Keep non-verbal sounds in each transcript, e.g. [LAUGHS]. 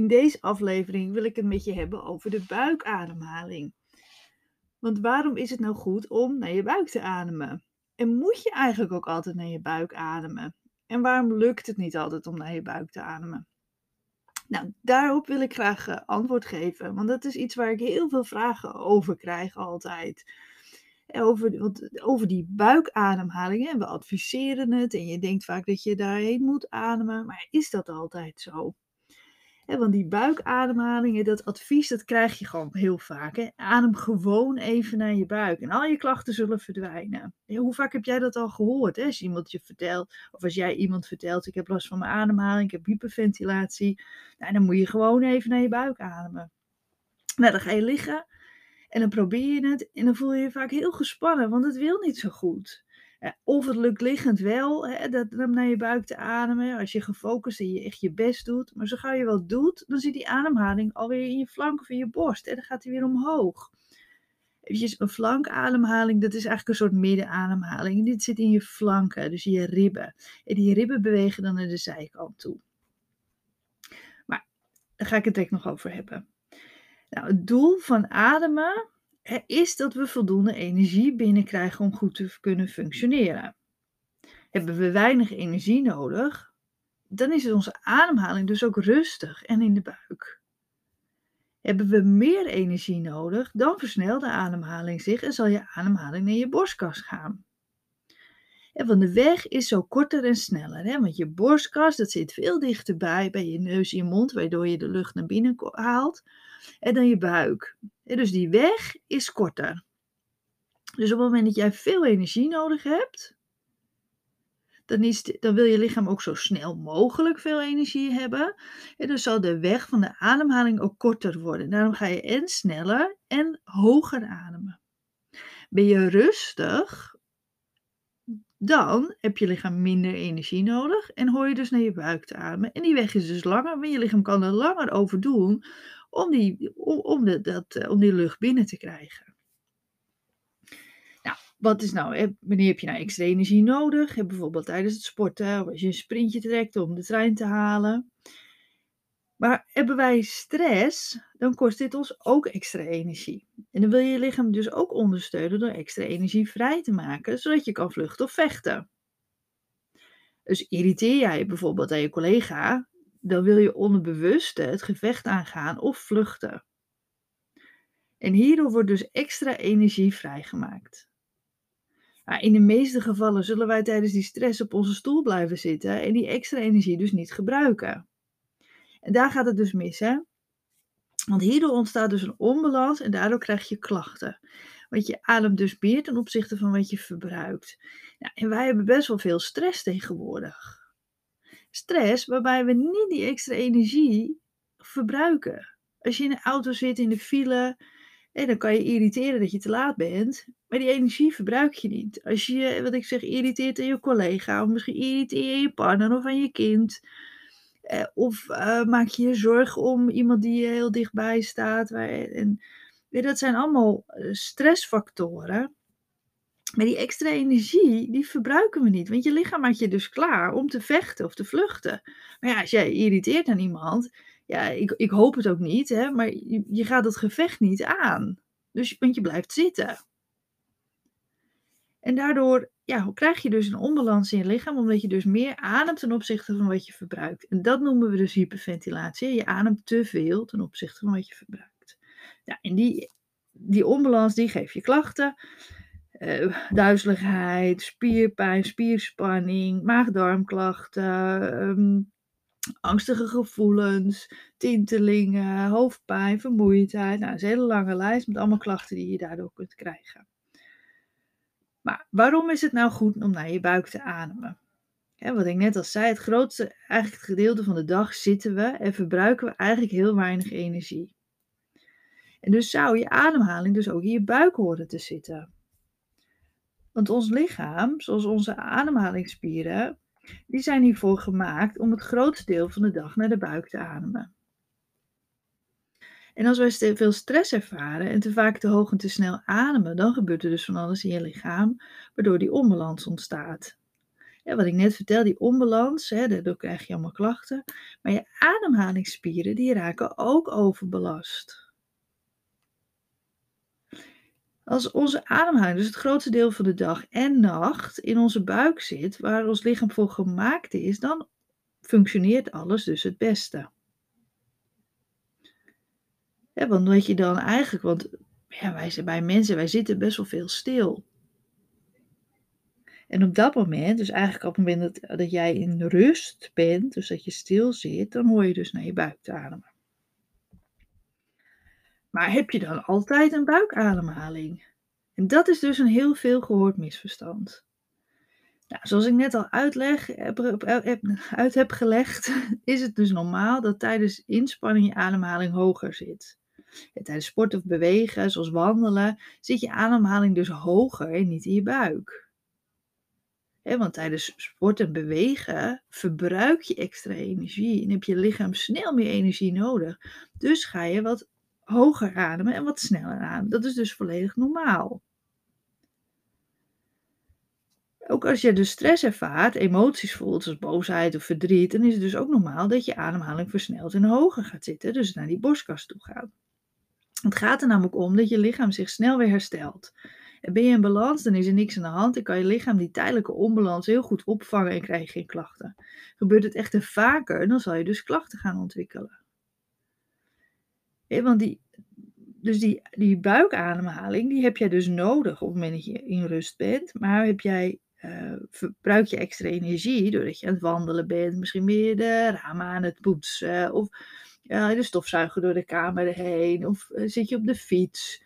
In deze aflevering wil ik het met je hebben over de buikademhaling. Want waarom is het nou goed om naar je buik te ademen? En moet je eigenlijk ook altijd naar je buik ademen? En waarom lukt het niet altijd om naar je buik te ademen? Nou, daarop wil ik graag eh, antwoord geven, want dat is iets waar ik heel veel vragen over krijg altijd. Over, want over die buikademhaling, we adviseren het en je denkt vaak dat je daarheen moet ademen, maar is dat altijd zo? Want die buikademhaling, dat advies, dat krijg je gewoon heel vaak. Adem gewoon even naar je buik en al je klachten zullen verdwijnen. hoe vaak heb jij dat al gehoord? Hè? Als iemand je vertelt, of als jij iemand vertelt, ik heb last van mijn ademhaling, ik heb hyperventilatie. Nou, dan moet je gewoon even naar je buik ademen. Nou, dan ga je liggen en dan probeer je het en dan voel je je vaak heel gespannen, want het wil niet zo goed. Het lukt liggend wel, hè, dat, om naar je buik te ademen, als je gefocust en je echt je best doet. Maar zo gauw je wat doet, dan zit die ademhaling alweer in je flank of in je borst. En dan gaat hij weer omhoog. Even een flankademhaling, dat is eigenlijk een soort middenademhaling. Dit zit in je flanken, dus je ribben. En die ribben bewegen dan naar de zijkant toe. Maar daar ga ik het direct nog over hebben. Nou, het doel van ademen is dat we voldoende energie binnenkrijgen om goed te kunnen functioneren. Hebben we weinig energie nodig, dan is onze ademhaling dus ook rustig en in de buik. Hebben we meer energie nodig, dan versnelt de ademhaling zich en zal je ademhaling naar je borstkas gaan. Van de weg is zo korter en sneller, hè? want je borstkas dat zit veel dichterbij bij je neus en je mond, waardoor je de lucht naar binnen haalt, en dan je buik. dus die weg is korter. Dus op het moment dat jij veel energie nodig hebt, dan, is dan wil je lichaam ook zo snel mogelijk veel energie hebben. En dan zal de weg van de ademhaling ook korter worden. Daarom ga je en sneller en hoger ademen. Ben je rustig, dan heb je lichaam minder energie nodig en hoor je dus naar je buik te ademen. En die weg is dus langer, want je lichaam kan er langer over doen om die, om, de, dat, eh, om die lucht binnen te krijgen. Nou, wat is nou, wanneer heb je nou extra energie nodig? bijvoorbeeld tijdens het sporten of als je een sprintje trekt om de trein te halen. Maar hebben wij stress, dan kost dit ons ook extra energie. En dan wil je je lichaam dus ook ondersteunen door extra energie vrij te maken, zodat je kan vluchten of vechten. Dus irriteer jij bijvoorbeeld aan je collega, dan wil je onderbewust het gevecht aangaan of vluchten. En hierdoor wordt dus extra energie vrijgemaakt. Maar in de meeste gevallen zullen wij tijdens die stress op onze stoel blijven zitten en die extra energie dus niet gebruiken. En daar gaat het dus mis, hè? Want hierdoor ontstaat dus een onbalans en daardoor krijg je klachten. Want je ademt dus meer ten opzichte van wat je verbruikt. Nou, en wij hebben best wel veel stress tegenwoordig. Stress waarbij we niet die extra energie verbruiken. Als je in de auto zit, in de file, en dan kan je irriteren dat je te laat bent. Maar die energie verbruik je niet. Als je, wat ik zeg, irriteert aan je collega, of misschien irriteer je je partner of aan je kind. Eh, of uh, maak je je zorgen om iemand die je heel dichtbij staat. Waar, en, dat zijn allemaal eh, stressfactoren. Maar die extra energie, die verbruiken we niet. Want je lichaam maakt je dus klaar om te vechten of te vluchten. Maar ja, als jij irriteert aan iemand, ja, ik, ik hoop het ook niet, hè, maar je, je gaat het gevecht niet aan. Dus, want je blijft zitten. En daardoor ja, krijg je dus een onbalans in je lichaam, omdat je dus meer ademt ten opzichte van wat je verbruikt. En dat noemen we dus hyperventilatie. Je ademt te veel ten opzichte van wat je verbruikt. Ja, en die, die onbalans die geeft je klachten. Uh, duizeligheid, spierpijn, spierspanning, maag-darmklachten, um, angstige gevoelens, tintelingen, hoofdpijn, vermoeidheid. Nou, dat is een hele lange lijst met allemaal klachten die je daardoor kunt krijgen. Maar waarom is het nou goed om naar je buik te ademen? wat ik net al zei, het grootste eigenlijk het gedeelte van de dag zitten we en verbruiken we eigenlijk heel weinig energie. En dus zou je ademhaling dus ook in je buik horen te zitten. Want ons lichaam, zoals onze ademhalingsspieren, die zijn hiervoor gemaakt om het grootste deel van de dag naar de buik te ademen. En als wij veel stress ervaren en te vaak te hoog en te snel ademen, dan gebeurt er dus van alles in je lichaam, waardoor die onbalans ontstaat. Hè, wat ik net vertelde, die onbalans, hè, daardoor krijg je allemaal klachten. Maar je ademhalingsspieren, die raken ook overbelast. Als onze ademhaling dus het grootste deel van de dag en nacht in onze buik zit, waar ons lichaam voor gemaakt is, dan functioneert alles dus het beste. Ja, want wat je dan eigenlijk, want ja, wij zijn bij mensen, wij zitten best wel veel stil. En op dat moment, dus eigenlijk op het moment dat, jij in rust bent, dus dat je stil zit, dan hoor je dus naar je buik te ademen. Maar heb je dan altijd een buikademhaling? En dat is dus een heel veel gehoord misverstand. Nou, zoals ik net al uitleg, heb, uit heb gelegd, [LAUGHS] is het dus normaal dat tijdens inspanning je ademhaling hoger zit. Tijdens sport of bewegen, zoals wandelen, zit je ademhaling dus hoger en niet in je buik. want tijdens sport en bewegen verbruik je extra energie en heb je lichaam snel meer energie nodig. Dus ga je wat hoger ademen en wat sneller ademen. Dat is dus volledig normaal. Ook als je dus stress ervaart, emoties voelt, zoals boosheid of verdriet, dan is het dus ook normaal dat je ademhaling versnelt en hoger gaat zitten, dus naar die borstkas toe gaat. Het gaat er namelijk om dat je lichaam zich snel weer herstelt. En ben je in balans, dan is er niks aan de hand en kan je lichaam die tijdelijke onbalans heel goed opvangen en krijg je geen klachten. Gebeurt het echter vaker, dan zal je dus klachten gaan ontwikkelen. want die, dus die, die buikademhaling, die heb jij dus nodig op het moment dat je in rust bent. Maar heb jij uh, verbruik je extra energie doordat je aan het wandelen bent, misschien meer de ramen aan het poetsen of de stofzuiger door de kamer heen of eh, zit je op de fiets.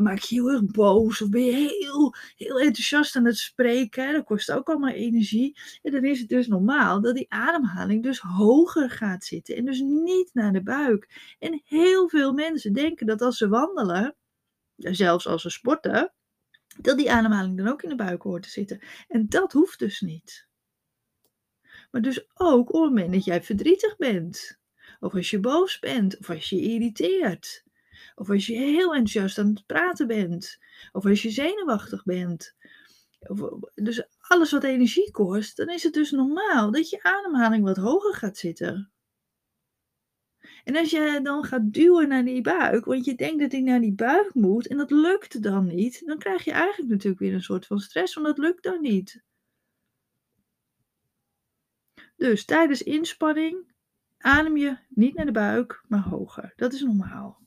maak je heel erg boos of ben je heel, heel enthousiast aan het spreken. Dat kost ook allemaal energie. En dan is het dus normaal dat die ademhaling dus hoger gaat zitten en dus niet naar de buik. En heel veel mensen denken dat als ze wandelen, zelfs als ze sporten, dat die ademhaling dan ook in de buik hoort te zitten. En dat hoeft dus niet. Maar dus ook op het moment dat jij verdrietig bent, of als je boos bent, of als je je irriteert, of als je heel enthousiast aan het praten bent, of als je zenuwachtig bent. dus alles wat energie kost, dan is het dus normaal dat je ademhaling wat hoger gaat zitten. En als je dan gaat duwen naar die buik, want je denkt dat hij naar die buik moet en dat lukt dan niet, dan krijg je eigenlijk natuurlijk weer een soort van stress, want dat lukt dan niet. Dus tijdens inspanning adem je niet naar de buik, maar hoger. Dat is normaal.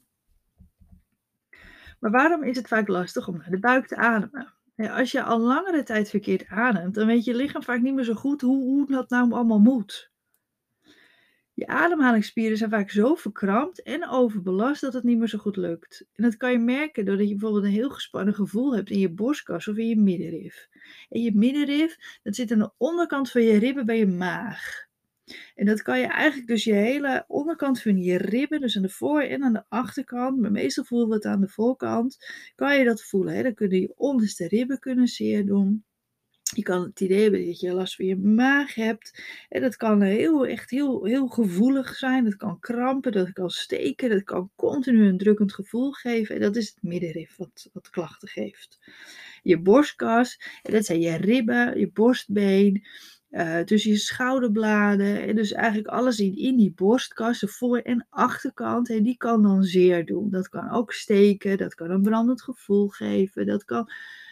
Maar waarom is het vaak lastig om naar de buik te ademen? Als je al langere tijd verkeerd ademt, dan weet je lichaam vaak niet meer zo goed hoe, hoe dat nou allemaal moet. Je ademhalingsspieren zijn vaak zo verkrampt en overbelast dat het niet meer zo goed lukt. En dat kan je merken doordat je bijvoorbeeld een heel gespannen gevoel hebt in je borstkas of in je middenrif. En je middenrif, dat zit aan de onderkant van je ribben bij je maag. En dat kan je eigenlijk dus je hele onderkant van je ribben, dus aan de voor- en aan de achterkant, maar meestal voelen we het aan de voorkant, kan je dat voelen. Hè? Dan kunnen je onderste ribben kunnen zeer doen. Je kan het idee hebben dat je last van je maag hebt. En dat kan heel, echt heel, heel gevoelig zijn. Dat kan krampen, dat kan steken, dat kan continu een drukkend gevoel geven. En dat is het middenrif wat, wat klachten geeft. Je borstkas, dat zijn je ribben, je borstbeen. Uh, tussen je schouderbladen. En dus eigenlijk alles in, die borstkas, de voor- en achterkant. En die kan dan zeer doen. Dat kan ook steken, dat kan een brandend gevoel geven. Dat kan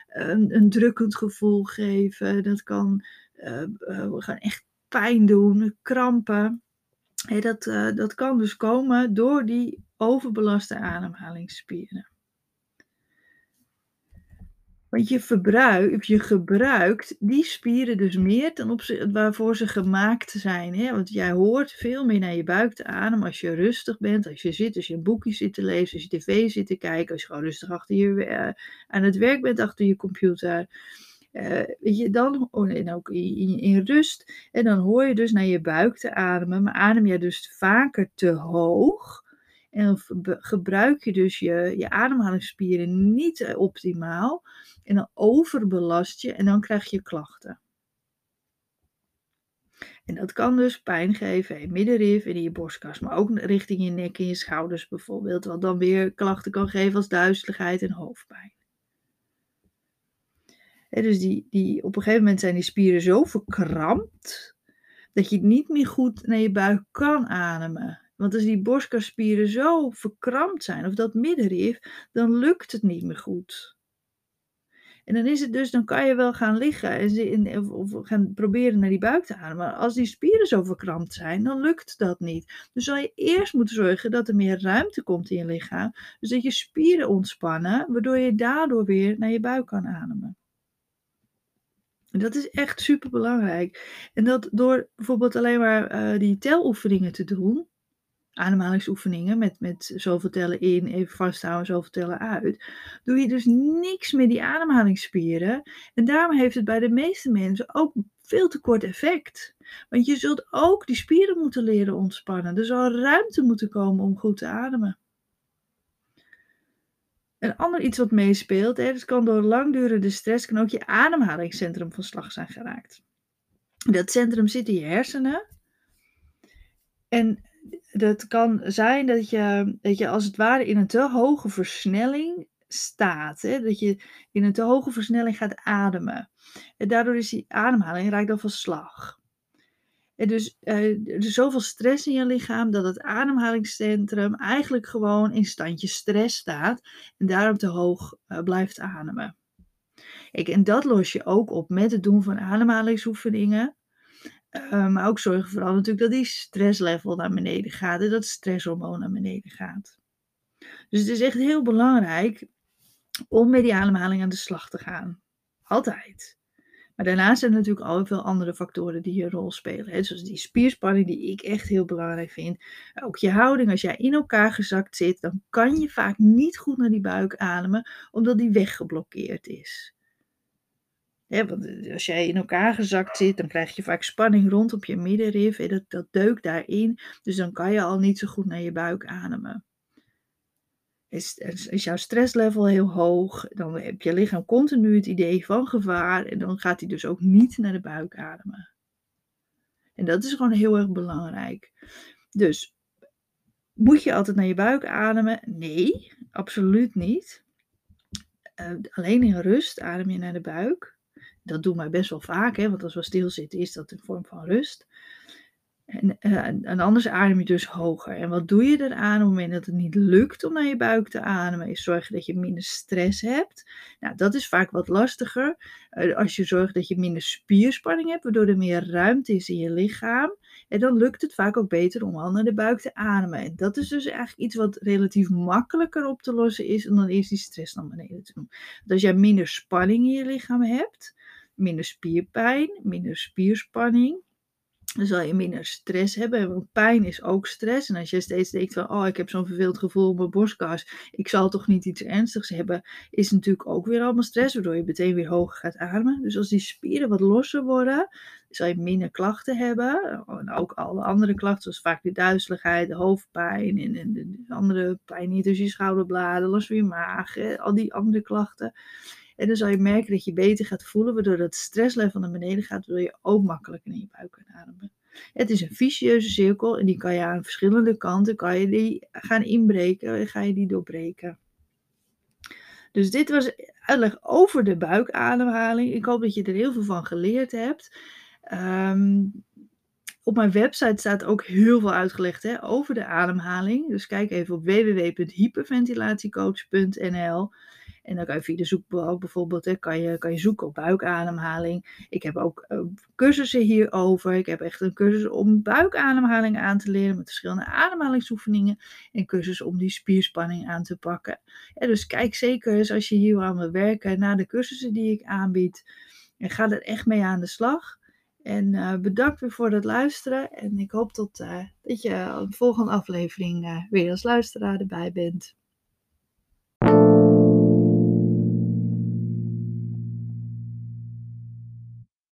een, een drukkend gevoel geven. Dat kan uh, gaan echt pijn doen, krampen. dat, dat kan dus komen door die overbelaste ademhalingsspieren. Want je, je gebruikt die spieren dus meer opzichte waarvoor ze gemaakt zijn. Hè? Want jij hoort veel meer naar je buik te ademen als je rustig bent, als je zit, als je een boekje zit te lezen, als je tv zit te kijken, als je gewoon rustig achter je, uh, aan het werk bent achter je computer. Uh, weet je, dan, oh, en ook in, in, rust, en dan hoor je dus naar je buik te ademen, maar adem je dus vaker te hoog, en gebruik je dus je, je ademhalingsspieren niet eh, optimaal. En dan overbelast je en dan krijg je klachten. En dat kan dus pijn geven in middenrif en in je borstkas, maar ook richting je nek en je schouders bijvoorbeeld, wat dan weer klachten kan geven als duizeligheid en hoofdpijn. dus die, die, op een gegeven moment zijn die spieren zo verkrampt dat je niet meer goed naar je buik kan ademen. Want als die borstkaspieren zo verkrampt zijn, of dat middenrif, dan lukt het niet meer goed. En dan is het dus, dan kan je wel gaan liggen en, of, gaan proberen naar die buik te ademen. Maar als die spieren zo verkrampt zijn, dan lukt dat niet. Dus zal je eerst moeten zorgen dat er meer ruimte komt in je lichaam. Dus dat je spieren ontspannen, waardoor je daardoor weer naar je buik kan ademen. En dat is echt super belangrijk. En dat door bijvoorbeeld alleen maar uh, die teloefeningen te doen, ademhalingsoefeningen met, met zoveel tellen in, even vasthouden, zoveel tellen uit, doe je dus niks met die ademhalingsspieren. En daarom heeft het bij de meeste mensen ook veel te kort effect. Want je zult ook die spieren moeten leren ontspannen. Er zal ruimte moeten komen om goed te ademen. Een ander iets wat meespeelt, hè, dat kan door langdurende stress, kan ook je ademhalingscentrum van slag zijn geraakt. Dat centrum zit in je hersenen. En dat kan zijn dat je, dat je als het ware in een te hoge versnelling staat. Hè? Dat je in een te hoge versnelling gaat ademen. En daardoor is die ademhaling raakt dan van slag. En dus uh, er is zoveel stress in je lichaam dat het ademhalingscentrum eigenlijk gewoon in standje stress staat en daarom te hoog uh, blijft ademen. En dat los je ook op met het doen van ademhalingsoefeningen. Uh, maar ook zorgen vooral natuurlijk dat die stresslevel naar beneden gaat en dat stresshormoon naar beneden gaat. Dus het is echt heel belangrijk om met die ademhaling aan de slag te gaan. Altijd. Maar daarnaast zijn er natuurlijk al veel andere factoren die een rol spelen. Hè? Zoals die spierspanning, die ik echt heel belangrijk vind. Ook je houding, als jij in elkaar gezakt zit, dan kan je vaak niet goed naar die buik ademen, omdat die weggeblokkeerd is. Want eh, als jij in elkaar gezakt zit, dan krijg je vaak spanning rondom je middenrif. En dat, dat deukt daarin. Dus dan kan je al niet zo goed naar je buik ademen. Is, jouw stresslevel heel hoog, dan heb je lichaam continu het idee van gevaar en dan gaat hij dus ook niet naar de buik ademen. En dat is gewoon heel erg belangrijk. Dus moet je altijd naar je buik ademen? Nee, absoluut niet. Uh, alleen in rust adem je naar de buik. Dat doen wij best wel vaak, hè, want als we stilzitten is dat een vorm van rust. En, uh, en, anders adem je dus hoger. En wat doe je eraan op het moment dat het niet lukt om naar je buik te ademen? Is zorgen dat je minder stress hebt. Nou, dat is vaak wat lastiger. Uh, als je zorgt dat je minder spierspanning hebt, waardoor er meer ruimte is in je lichaam. En dan lukt het vaak ook beter om al naar de buik te ademen. En dat is dus eigenlijk iets wat relatief makkelijker op te lossen is. En dan eerst die stress naar beneden te doen. Want als jij minder spanning in je lichaam hebt, minder spierpijn, minder spierspanning dan zal je minder stress hebben. Want pijn is ook stress. En als je steeds denkt van, oh, ik heb zo'n verveeld gevoel op mijn borstkas, ik zal toch niet iets ernstigs hebben, is natuurlijk ook weer allemaal stress, waardoor je meteen weer hoger gaat ademen. Dus als die spieren wat losser worden, zal je minder klachten hebben. En ook alle andere klachten, zoals vaak de duizeligheid, de hoofdpijn en, en de andere pijn niet tussen je schouderbladen, last van je maag, al die andere klachten. En dan zal je merken dat je beter gaat voelen, waardoor dat stresslevel naar beneden gaat, waardoor je ook makkelijker in je buik ademen. Het is een vicieuze cirkel en die kan je aan verschillende kanten kan je die gaan inbreken en ga je die doorbreken. Dus dit was uitleg over de buikademhaling. Ik hoop dat je er heel veel van geleerd hebt. Um, op mijn website staat ook heel veel uitgelegd hè, over de ademhaling. Dus kijk even op www.hyperventilatiecoach.nl. En dan kan je via de zoekbalk bijvoorbeeld, hè, kan, je, kan je zoeken op buikademhaling. Ik heb ook uh, cursussen hierover. Ik heb echt een cursus om buikademhaling aan te leren met verschillende ademhalingsoefeningen. En cursus om die spierspanning aan te pakken. dus kijk zeker eens als je hier aan wil werken naar de cursussen die ik aanbied. En ga er echt mee aan de slag. En uh, bedankt weer voor het luisteren. En ik hoop tot, uh, dat je de volgende aflevering weer als luisteraar erbij bent.